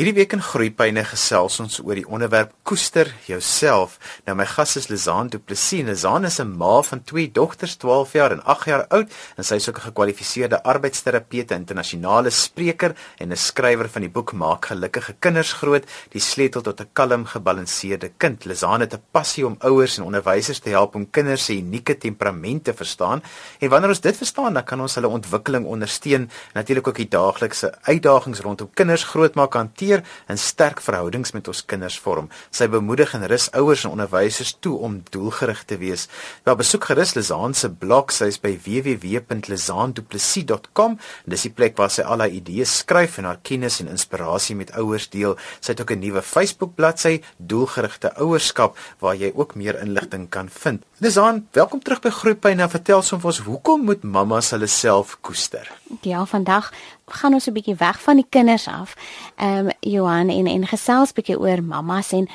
Hierdie week in Groepyne gesels ons oor die onderwerp koester jouself. Nou my gas is Lizaan Du Plessis. Lizaan is 'n ma van twee dogters, 12 jaar en 8 jaar oud, en sy is ook 'n gekwalifiseerde arbeidsterapeute, internasionale spreker en 'n skrywer van die boek Maak gelukkige kinders groot: Die sleutel tot 'n kalm, gebalanseerde kind. Lizaan het 'n passie om ouers en onderwysers te help om kinders se unieke temperamente te verstaan. En wanneer ons dit verstaan, dan kan ons hulle ontwikkeling ondersteun en natuurlik ook die daaglikse uitdagings rondom kinders grootmaak hanteer hanteer en sterk verhoudings met ons kinders vorm. Sy bemoedig en rus ouers en onderwysers toe om doelgerig te wees. Wel besoek gerus Lizaan se blog, sy is by www.lizaanduplessis.com. Dis die plek waar sy al haar idees skryf en haar kennis en inspirasie met ouers deel. Sy het ook 'n nuwe Facebook bladsy, Doelgerigte Ouerskap, waar jy ook meer inligting kan vind. Lizaan, welkom terug by Groepyne. Vertel soms ons hoekom moet mammas hulle self koester? Ja, vandag gaan ons 'n bietjie weg van die kinders af. Ehm um, Johan en en gesels bietjie oor mammas en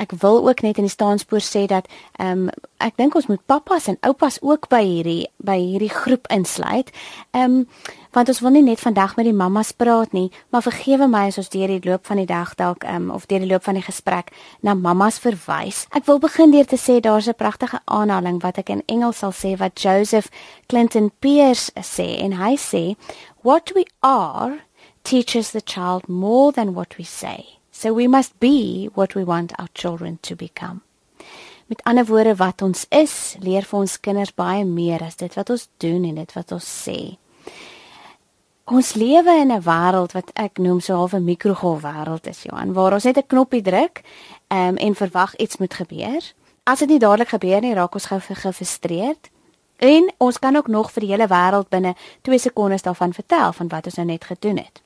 ek wil ook net in die staanspoor sê dat ehm um, ek dink ons moet pappas en oupas ook by hierdie by hierdie groep insluit. Ehm um, want ons wil nie net vandag met die mammas praat nie, maar vergewe my as ons deur die loop van die dag dalk ehm um, of deur die loop van die gesprek na mammas verwys. Ek wil begin deur te sê daar's 'n pragtige aanhaling wat ek in Engels sal sê wat Joseph Clinton Pierce sê en hy sê What we are teaches the child more than what we say. So we must be what we want our children to become. Met ander woorde wat ons is, leer vir ons kinders baie meer as dit wat ons doen en dit wat ons sê. Ons lewe in 'n wêreld wat ek noem so half 'n mikrogolfwêreld is, Johan, waar ons net 'n knoppie druk um, en verwag iets moet gebeur. As dit nie dadelik gebeur nie, raak ons gou gefrustreerd. En ons kan ook nog vir die hele wêreld binne 2 sekondes daarvan vertel van wat ons nou net gedoen het.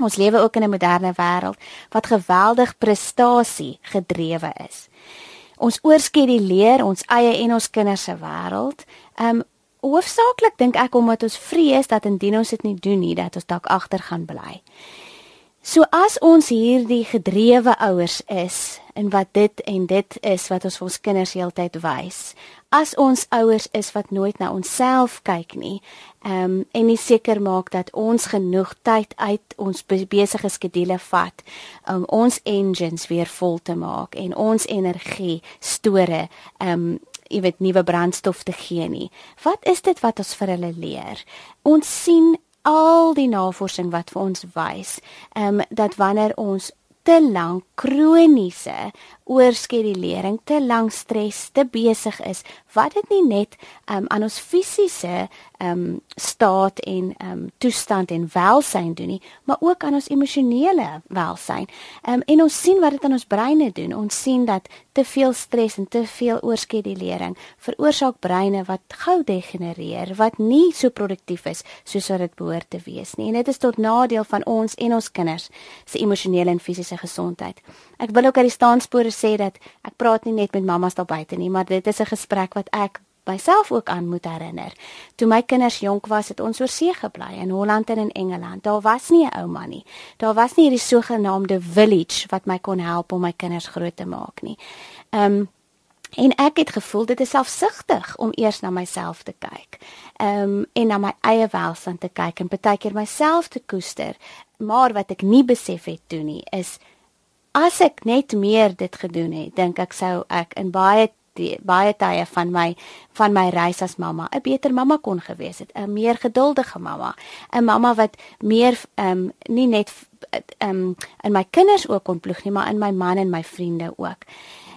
Ons lewe ook in 'n moderne wêreld wat geweldig prestasie gedrewe is. Ons oorskeduleer ons eie en ons kinders se wêreld. Um hoofsaaklik dink ek omdat ons vrees dat indien ons dit nie doen nie, dat ons dalk agter gaan bly. So as ons hierdie gedrewe ouers is en wat dit en dit is wat ons vir ons kinders heeltyd wys. As ons ouers is wat nooit na onsself kyk nie, ehm um, en nie seker maak dat ons genoeg tyd uit ons besige skedules vat om ons engines weer vol te maak en ons energie store ehm um, jy weet nuwe brandstof te gee nie. Wat is dit wat ons vir hulle leer? Ons sien al die navorsing wat vir ons wys, ehm um, dat wanneer ons te lank kroniese oorskedulering, te lank stres, te besig is, wat dit nie net um, aan ons fisiese um, staat en um, toestand en welsyn doen nie, maar ook aan ons emosionele welsyn. Um, en ons sien wat dit aan ons breine doen. Ons sien dat te veel stres en te veel oorskedulering veroorsaak breine wat gou degenereer, wat nie so produktief is soos wat dit behoort te wees nie. En dit is tot nadeel van ons en ons kinders se emosionele en fisiese gesondheid. Ek wil ook uit die staanspore sê dat ek praat nie net met mammas daar buite nie, maar dit is 'n gesprek wat ek myself ook aan moet herinner. Toe my kinders jonk was, het ons oor see gebly in Holland en in Engeland. Daar was nie 'n ouma nie. Daar was nie hierdie sogenaamde village wat my kon help om my kinders groot te maak nie. Um en ek het gevoel dit is selfsugtig om eers na myself te kyk. Um en na my eie welstand te kyk en baie keer myself te koester. Maar wat ek nie besef het toe nie is as ek net meer dit gedoen het, dink ek sou ek in baie die baie tye van my van my reis as mamma 'n beter mamma kon gewees het, 'n meer geduldige mamma, 'n mamma wat meer ehm um, nie net ehm um, in my kinders ook ontploeg nie, maar in my man en my vriende ook.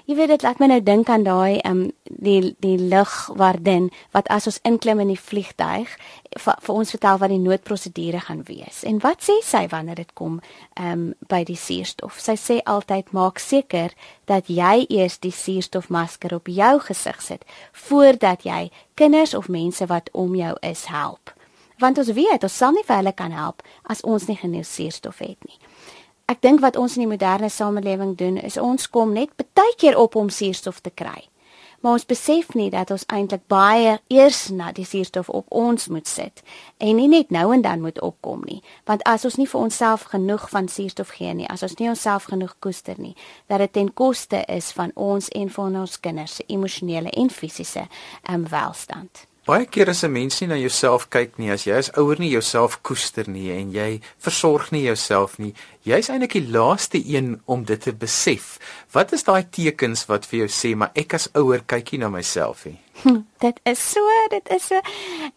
Jy weet dit laat my nou dink aan daai ehm um, die die lugwaardin wat as ons inklim in die vliegtyg vir ons vertel wat die noodprosedure gaan wees. En wat sê sy wanneer dit kom ehm um, by die suurstof? Sy sê altyd maak seker dat jy eers die suurstofmasker op jou gesig sit voordat jy kinders of mense wat om jou is help. Want ons weet ons sal nie vir hulle kan help as ons nie genoeg suurstof het nie ek dink wat ons in die moderne samelewing doen is ons kom net baie keer op om suurstof te kry. Maar ons besef nie dat ons eintlik baie eers na die suurstof op ons moet sit en nie net nou en dan moet opkom nie. Want as ons nie vir onsself genoeg van suurstof gee nie, as ons nie onsself genoeg koester nie, dat dit ten koste is van ons en van ons kinders se emosionele en fisiese um, welstand. Baie keer as 'n mens nie na jouself kyk nie, as jy as ouer nie jouself koester nie en jy versorg nie jouself nie, jy's eintlik die laaste een om dit te besef. Wat is daai tekens wat vir jou sê maar ek as ouer kyk nie na myself nie? dit is so, dit is so.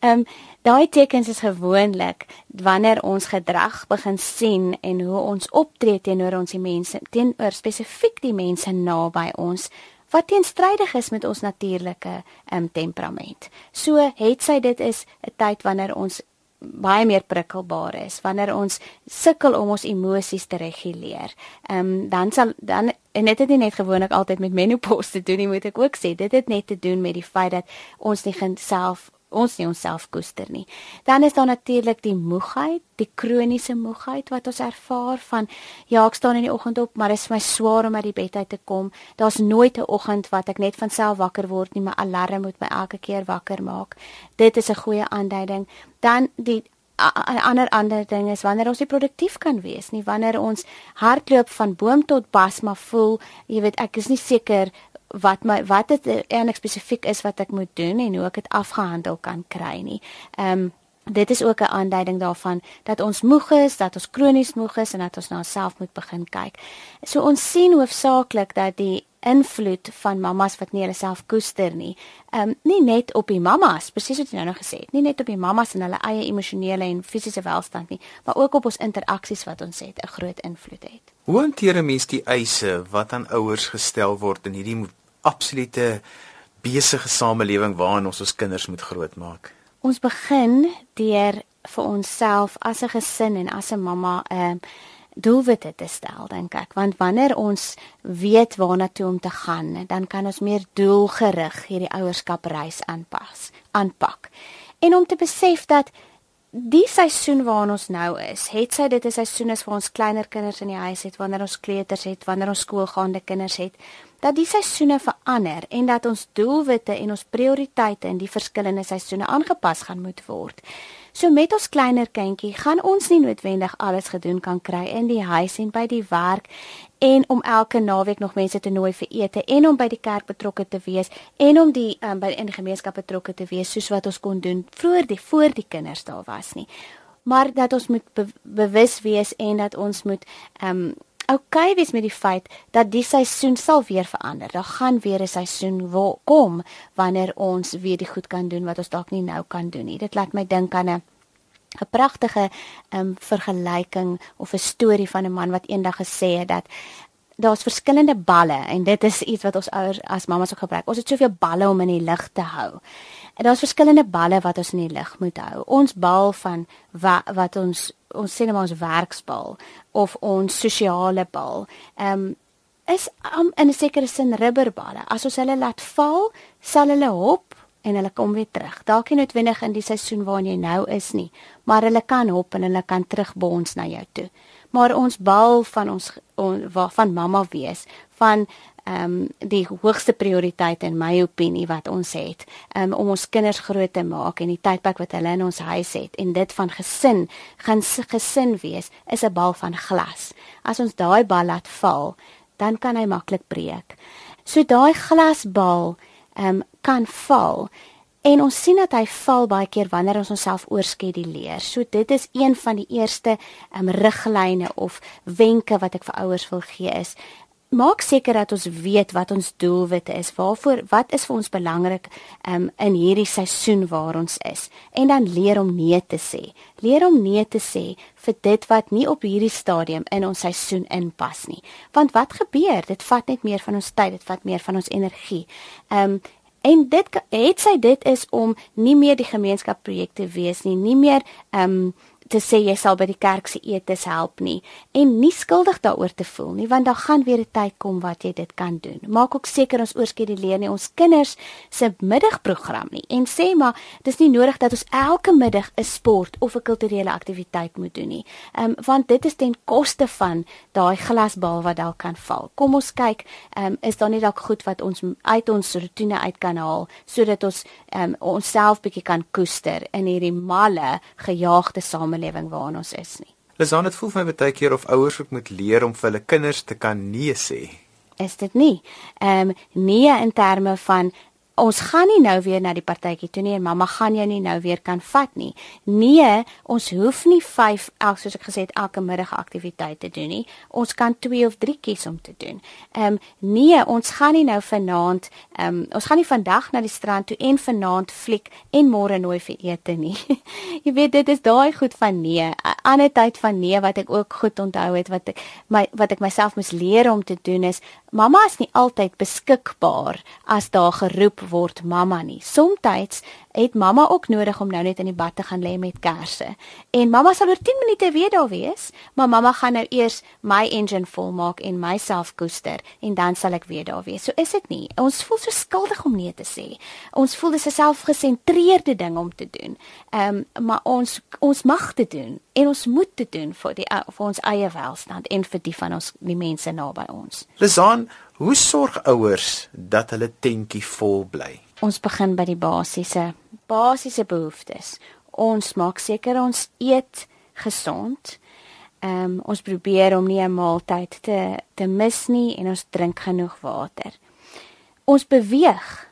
Ehm um, daai tekens is gewoonlik wanneer ons gedrag begin sien en hoe ons optree teenoor ons die mense, teenoor spesifiek die mense naby ons wat teenstrydig is met ons natuurlike um, temperament. So het sy dit is 'n tyd wanneer ons baie meer prikkelbaar is wanneer ons sukkel om ons emosies te reguleer. Ehm um, dan sal dan en dit het nie net gewoonlik altyd met menopause te doen nie, moet ek ook sê. Dit het net te doen met die feit dat ons nie self ons nie onsself koester nie. Dan is daar natuurlik die moegheid, die kroniese moegheid wat ons ervaar van ja, ek staan in die oggend op, maar dit is my swaar om uit die bed uit te kom. Daar's nooit 'n oggend wat ek net van self wakker word nie, my alarm moet my elke keer wakker maak. Dit is 'n goeie aanduiding. Dan die 'n ander ander ding is wanneer ons nie produktief kan wees nie, wanneer ons hardloop van boom tot bas maar voel, jy weet, ek is nie seker wat my wat dit eintlik spesifiek is wat ek moet doen en hoe ek dit afgehandel kan kry nie. Ehm um, dit is ook 'n aanduiding daarvan dat ons moeg is, dat ons kronies moeg is en dat ons na onsself moet begin kyk. So ons sien hoofsaaklik dat die invloed van mammas wat nie hulle self koester nie. Ehm um, nie net op die mammas, presies wat jy nou nog gesê het, nie net op die mammas en hulle eie emosionele en fisiese welstand nie, maar ook op ons interaksies wat ons het 'n groot invloed het. Hoe hanteer 'n mens die eise wat aan ouers gestel word in hierdie absolute besige samelewing waarin ons ons kinders moet grootmaak. Ons begin deur vir onsself as 'n gesin en as 'n mamma 'n uh, doelwitte te stel dink ek want wanneer ons weet waarna toe om te gaan dan kan ons meer doelgerig hierdie ouerskapreis aanpas aanpak en om te besef dat die seisoen waarin ons nou is, het sy dit 'n seisoen is vir ons kleiner kinders in die huis het, wanneer ons kleuters het, wanneer ons skoolgaande kinders het, dat die seisoene verander en dat ons doelwitte en ons prioriteite in die verskillende seisoene aangepas gaan moet word. So met ons kleiner kindjie gaan ons nie noodwendig alles gedoen kan kry in die huis en by die werk en om elke naweek nog mense te nooi vir ete en om by die kerk betrokke te wees en om die um, by in die gemeenskap betrokke te wees soos wat ons kon doen voor die voor die kinders daar was nie. Maar dat ons moet be bewus wees en dat ons moet ehm um, okay wees met die feit dat die seisoen sal weer verander. Daar gaan weer 'n seisoen kom wanneer ons weer die goed kan doen wat ons dalk nie nou kan doen nie. Dit laat my dink aan 'n 'n pragtige um, vergelyking of 'n storie van 'n man wat eendag gesê het dat daar's verskillende balle en dit is iets wat ons ouers as mammas ook gebruik. Ons het soveel balle om in die lug te hou. En daar's verskillende balle wat ons in die lug moet hou. Ons bal van wa, wat ons ons sê net maar ons werksbal of ons sosiale bal. Ehm um, is um, in 'n sekere sin rubberballe. As ons hulle laat val, sal hulle hop en hulle kom weer terug. Dalk nie noodwendig in die seisoen waarin jy nou is nie, maar hulle kan hop en hulle kan terugbons na jou toe. Maar ons bal van ons on, van mamma wees, van ehm um, die hoogste prioriteit in my opinie wat ons het um, om ons kinders groot te maak en die tydperk wat hulle in ons huis het en dit van gesin gaan gesin wees is 'n bal van glas. As ons daai bal laat val, dan kan hy maklik breek. So daai glasbal ehm um, kan val en ons sien dat hy val baie keer wanneer ons onsself oorskeduleer. So dit is een van die eerste ehm um, riglyne of wenke wat ek vir ouers wil gee is maak seker dat ons weet wat ons doelwitte is. Waarvoor wat is vir ons belangrik um, in hierdie seisoen waar ons is? En dan leer om nee te sê. Leer om nee te sê vir dit wat nie op hierdie stadium in ons seisoen inpas nie. Want wat gebeur? Dit vat net meer van ons tyd, dit vat meer van ons energie. Ehm um, en dit het sy dit is om nie meer die gemeenskapprojekte wees nie, nie meer ehm um, te sê jy sal by die kerk se etes help nie en nie skuldig daaroor te voel nie want daar gaan weer 'n tyd kom wat jy dit kan doen. Maak ook seker ons oorskeduleer nie ons kinders se middagprogram nie en sê maar dis nie nodig dat ons elke middag 'n sport of 'n kulturele aktiwiteit moet doen nie. Ehm um, want dit is ten koste van daai glasbal wat dalk kan val. Kom ons kyk, ehm um, is daar nie dalk goed wat ons uit ons rotine uit kan haal sodat ons ehm um, onsself bietjie kan koester in hierdie malle gejaagde samelewing samelewing waarin ons is nie. Lisan, dit voel vir my baie keer of ouers ook moet leer om vir hulle kinders te kan nee sê. Is dit nie? Ehm um, nee in terme van ons gaan nie nou weer na die partytjie toe nie en mamma gaan jou nie nou weer kan vat nie. Nee, ons hoef nie 5 elk soos ek gesê het elke middag aktiwiteite te doen nie. Ons kan 2 of 3 kies om te doen. Ehm um, nee, ons gaan nie nou vanaand ehm um, ons gaan nie vandag na die strand toe en vanaand fliek en môre nooi vir ete nie. Jy weet dit is daai goed van nee. 'n Ander tyd van nee wat ek ook goed onthou het wat ek my wat ek myself moes leer om te doen is mamma is nie altyd beskikbaar as daar geroep word mamma nie. Somstyds het mamma ook nodig om nou net in die bad te gaan lê met kersse. En mamma sal oor 10 minute weer daar wees, maar mamma gaan nou eers my engine volmaak en myself koester en dan sal ek weer daar wees. So is dit nie. Ons voel so skuldig om nee te sê. Ons voel dis 'n selfgesentreerde ding om te doen. Ehm um, maar ons ons mag dit doen en ons moet dit doen vir die vir ons eie welstand en vir die van ons die mense naby ons. Lizaan, hoe sorg ouers dat hulle tentjie vol bly? Ons begin by die basiese basiese behoeftes. Ons maak seker ons eet gesond. Ehm um, ons probeer om nie 'n maaltyd te te mis nie en ons drink genoeg water. Ons beweeg.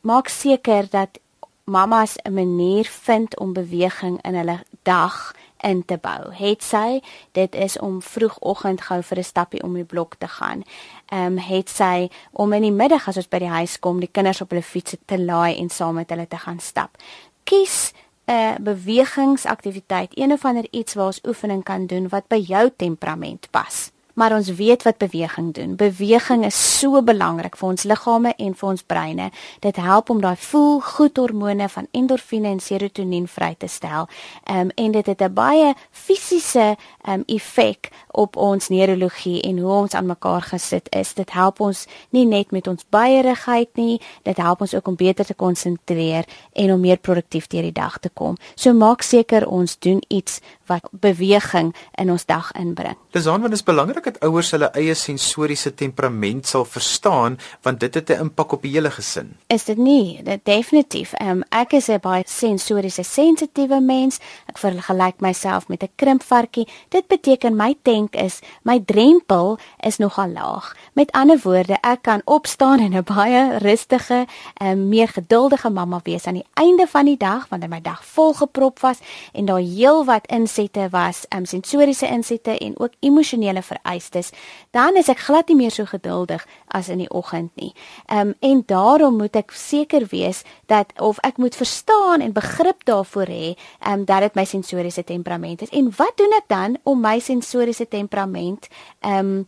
Maak seker dat mamas 'n manier vind om beweging in hulle dag in te bou. Het sy dit is om vroegoggend gou vir 'n stappie om die blok te gaan. Ehm um, het sy om in die middag as ons by die huis kom, die kinders op hulle fietsse te laai en saam met hulle te gaan stap. Kies 'n uh, bewegingsaktiwiteit, een of ander iets waar ons oefening kan doen wat by jou temperament pas maar ons weet wat beweging doen. Beweging is so belangrik vir ons liggame en vir ons breine. Dit help om daai voel goed hormone van endorfine en serotonien vry te stel. Ehm um, en dit het 'n baie fisiese ehm um, effek op ons neurologie en hoe ons aan mekaar gesit is. Dit help ons nie net met ons baierigheid nie, dit help ons ook om beter te konsentreer en om meer produktief deur die dag te kom. So maak seker ons doen iets wat beweging in ons dag inbring. Dis aan want dit is belangrik dat ouers hulle eie sensoriese temperament sal verstaan want dit het 'n impak op die hele gesin. Is dit nie? Dit definitief. Um, ek is 'n baie sensoriese sensitiewe mens. Ek vergelyk myself met 'n krimpvarkie. Dit beteken my tank is, my drempel is nogal laag. Met ander woorde, ek kan opstaan en 'n baie rustige um, meer geduldige mamma wees aan die einde van die dag wanneer my dag volgeprop was en daar heelwat insit insette was, um, sensoriese insette en ook emosionele vereistes, dan is ek glad nie meer so geduldig as in die oggend nie. Ehm um, en daarom moet ek seker wees dat of ek moet verstaan en begrip daarvoor hê, ehm um, dat dit my sensoriese temperament is. En wat doen ek dan om my sensoriese temperament ehm um,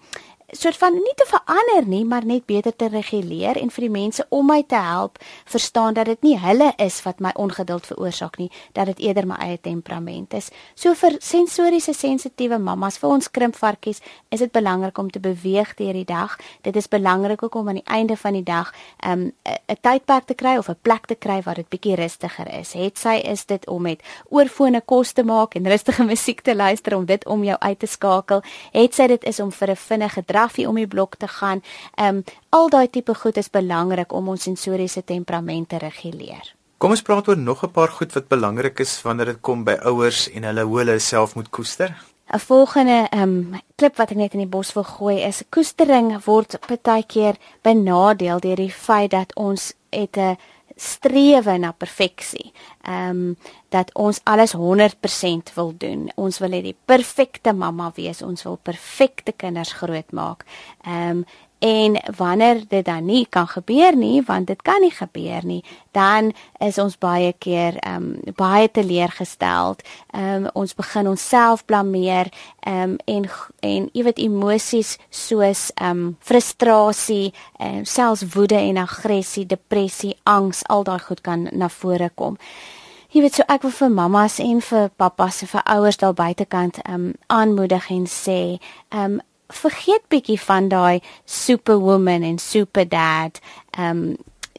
soort van nie te verander nie, maar net beter te reguleer en vir die mense om my te help verstaan dat dit nie hulle is wat my ongeduld veroorsaak nie, dat dit eerder my eie temperament is. So vir sensoriese sensitiewe mammas, vir ons krimpvarkies, is dit belangrik om te beweeg deur die dag. Dit is belangrik ook om aan die einde van die dag 'n um, 'n tydperk te kry of 'n plek te kry waar dit bietjie rustiger is. Het sy is dit om met oorfone kos te maak en rustige musiek te luister om dit om jou uit te skakel. Het sy dit is om vir 'n vinnige graffie om die blok te gaan. Ehm um, al daai tipe goed is belangrik om ons sensoriese temperament te reguleer. Kom ons praat oor nog 'n paar goed wat belangrik is wanneer dit kom by ouers en hulle hoe hulle self moet koester. 'n Volgende ehm um, klip wat ek net in die bos wil gooi is koestering word baie keer benadeel deur die feit dat ons het 'n strewe na perfeksie. Ehm um, dat ons alles 100% wil doen. Ons wil hê die perfekte mamma wees. Ons wil perfekte kinders grootmaak. Ehm um, En wanneer dit dan nie kan gebeur nie, want dit kan nie gebeur nie, dan is ons baie keer ehm um, baie teleurgesteld. Ehm um, ons begin onsself blameer ehm um, en en jy weet emosies soos ehm um, frustrasie, ehm um, selfs woede en aggressie, depressie, angs, al daai goed kan na vore kom. Jy weet so ek wil vir mammas en vir pappas en vir ouers daar buitekant ehm um, aanmoedig en sê ehm um, vergeet bietjie van daai superwoman en superdad um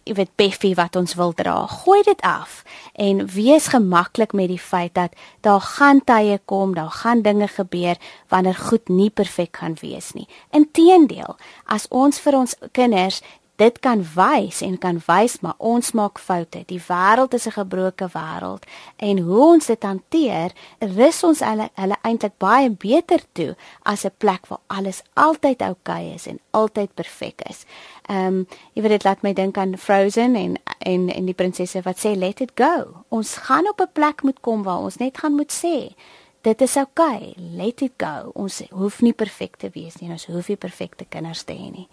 jy weet Beffie wat ons wil dra. Gooi dit af en wees gemaklik met die feit dat daar gaan tye kom, daar gaan dinge gebeur wanneer goed nie perfek gaan wees nie. Inteendeel, as ons vir ons kinders dit kan wys en kan wys maar ons maak foute. Die wêreld is 'n gebroke wêreld en hoe ons dit hanteer, rus ons hulle hulle eintlik baie beter toe as 'n plek waar alles altyd oukei okay is en altyd perfek is. Ehm um, jy weet dit laat my dink aan Frozen en en en die prinsesse wat sê let it go. Ons gaan op 'n plek moet kom waar ons net gaan moet sê dit is oukei, okay, let it go. Ons hoef nie perfek te wees nie, ons hoef nie perfekte kinders te hê nie.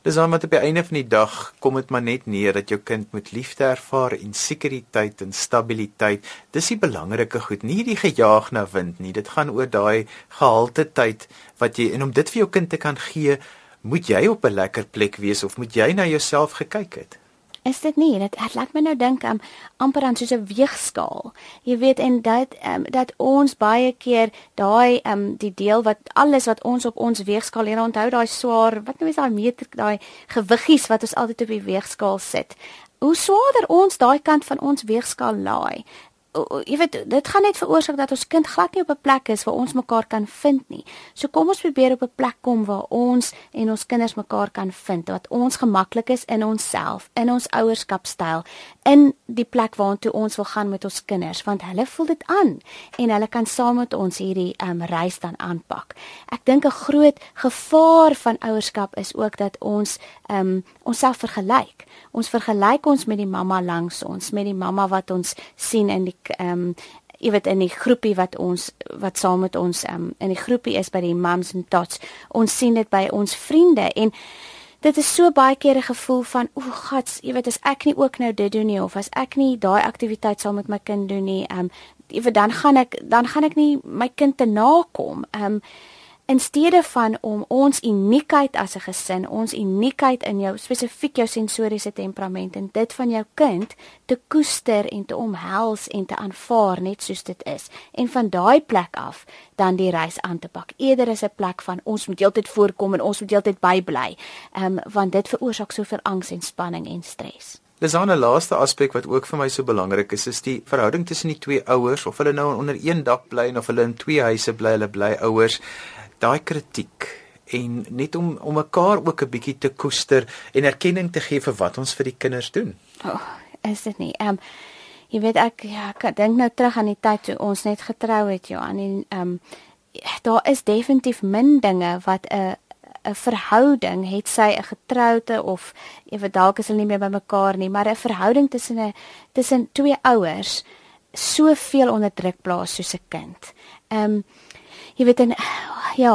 Dis dan wat op die einde van die dag kom dit maar net neer dat jou kind moet liefde ervaar en sekuriteit en stabiliteit. Dis die belangrike goed, nie die gejaag na wind nie. Dit gaan oor daai gehalte tyd wat jy en om dit vir jou kind te kan gee, moet jy op 'n lekker plek wees of moet jy na jouself gekyk het? Is dit nie? Dit laat my nou dink aan um, amper aan soos 'n weegskaal. Jy weet en dat um, dat ons baie keer daai um die deel wat alles wat ons op ons weegskaal leer onthou daai swaar, wat nou is daai meter daai gewiggies wat ons altyd op die weegskaal sit. Hoe swaarder ons daai kant van ons weegskaal laai, jy weet dit gaan net veroorsaak dat ons kind glad nie op 'n plek is waar ons mekaar kan vind nie. So kom ons probeer op 'n plek kom waar ons en ons kinders mekaar kan vind, wat ons gemaklik is in onsself, in ons ouerskapstyl, in die plek waartoe ons wil gaan met ons kinders, want hulle voel dit aan en hulle kan saam met ons hierdie um, reis dan aanpak. Ek dink 'n groot gevaar van ouerskap is ook dat ons um, onsself vergelyk. Ons vergelyk ons met die mamma langs ons, met die mamma wat ons sien in die ehm um, jy weet in die groepie wat ons wat saam met ons ehm um, in die groepie is by die mums and tots. Ons sien dit by ons vriende en dit is so baie keer 'n gevoel van o, gats, jy weet as ek nie ook nou dit doen nie of as ek nie daai aktiwiteit saam met my kind doen nie, ehm um, jy weet dan gaan ek dan gaan ek nie my kind te nakom. Ehm um, in steede van om ons uniekheid as 'n gesin, ons uniekheid in jou spesifiek jou sensoriese temperament en dit van jou kind te koester en te omhels en te aanvaar net soos dit is en van daai plek af dan die reis aan te pak. Eerder is 'n plek van ons moet heeltyd voorkom en ons moet heeltyd bybly. Ehm um, want dit veroorsaak soveel angs en spanning en stres. Dis 'n laaste aspek wat ook vir my so belangrik is, is die verhouding tussen die twee ouers of hulle nou onder een dak bly of hulle in twee huise bly, hulle bly ouers daai kritiek en net om om mekaar ook 'n bietjie te koester en erkenning te gee vir wat ons vir die kinders doen. Oh, is dit nie? Ehm um, jy weet ek ja, ek dink nou terug aan die tyd toe ons net getrou het, Johan en ehm um, daar is definitief min dinge wat 'n 'n verhouding het sy 'n getroude of ewe dalk is hulle nie meer by mekaar nie, maar 'n verhouding tussen 'n tussen twee ouers soveel onder druk plaas soos 'n kind. Ehm um, jy weet en ja,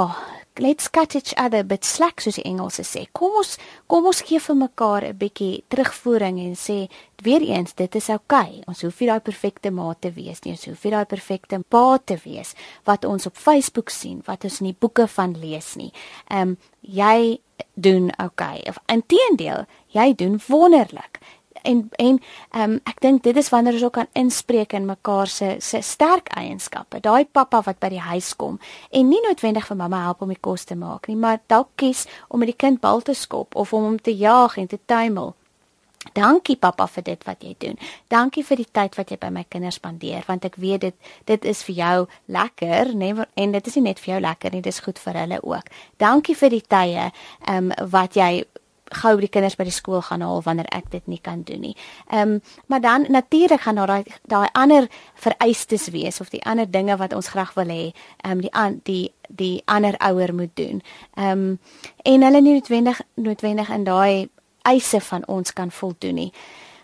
let's cut each other but slack soos die Engelse sê. Kom ons kom ons gee vir mekaar 'n bietjie terugvoering en sê weer eens dit is oukei. Okay. Ons hoef nie daai perfekte ma te wees nie. Ons hoef nie daai perfekte pa te wees wat ons op Facebook sien, wat ons in die boeke van lees nie. Ehm um, jy doen oukei. Okay. Of inteendeel, jy doen wonderlik en en um, ek dink dit is wanneer ons ook kan inspreek in mekaar se se sterk eienskappe. Daai pappa wat by die huis kom en nie noodwendig vir mamma help om die kos te maak nie, maar dalk kies om met die kind bal te skop of om hom te jaag en te tuimel. Dankie pappa vir dit wat jy doen. Dankie vir die tyd wat jy by my kinders spandeer want ek weet dit dit is vir jou lekker, nê, nee, en dit is nie net vir jou lekker nie, dit is goed vir hulle ook. Dankie vir die tye ehm um, wat jy gou die kinders by die skool gaan haal wanneer ek dit nie kan doen nie. Ehm um, maar dan natuurlik gaan daar daai daai ander vereistes wees of die ander dinge wat ons graag wil hê, ehm um, die an, die die ander ouer moet doen. Ehm um, en hulle nie noodwendig noodwendig in daai eise van ons kan voldoen nie.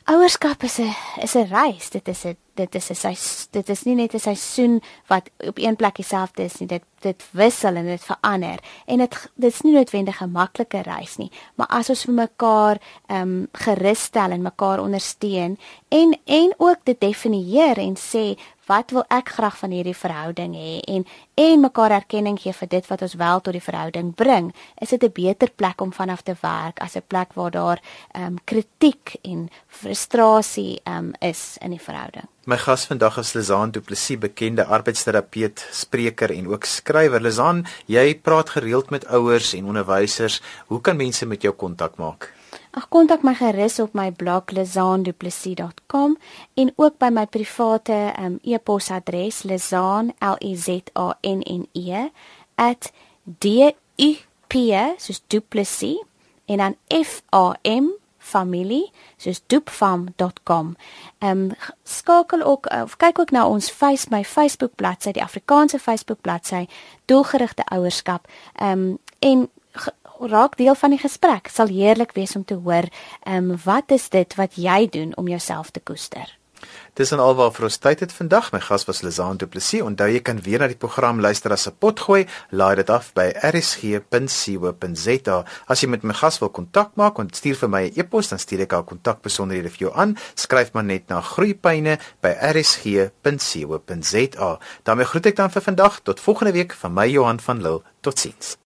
Ouerskap is 'n is 'n reis. Dit is 'n dit is 'n dit is nie net 'n seisoen wat op een plek dieselfde is nie. Dit dit wissel en dit verander. En dit dit is nie noodwendig 'n maklike reis nie, maar as ons vir mekaar ehm um, gerus stel en mekaar ondersteun en en ook dit definieer en sê wat wil ek graag van hierdie verhouding hê en en mekaar erkenning gee vir dit wat ons wel tot die verhouding bring, is dit 'n beter plek om vanaf te werk as 'n plek waar daar ehm um, kritiek en frustrasie ehm um, is in die verhouding. My gas vandag is Lizaan Du Plessis, bekende arbeidsterapeut, spreker en ook skrywer. Lizaan, jy praat gereeld met ouers en onderwysers. Hoe kan mense met jou kontak maak? Ag kontak my gerus op my blog lizaanduplessis.com en ook by my private um, e-posadres lizaan l e z a n n e @dup soos duplessis en dan F A M familie soos doopfarm.com. Ehm um, skakel ook of kyk ook na ons face my Facebook bladsy, die Afrikaanse Facebook bladsy, doelgerigte ouerskap. Ehm um, en raak deel van die gesprek. Sal heerlik wees om te hoor ehm um, wat is dit wat jy doen om jouself te koester? Dis en alwaar vir ons tyd het vandag. My gas was Lizaan Du Plessis. Onthou jy kan weer na die program luister as 'n potgooi. Laai dit af by rsg.co.za. As jy met my gas wil kontak maak, stuur vir my 'n e e-pos, dan stuur ek al kontakbesonderhede vir jou aan. Skryf maar net na groeipyne by rsg.co.za. daarmee groet ek dan vir vandag. Tot volgende week van my Johan van Lille. Totsiens.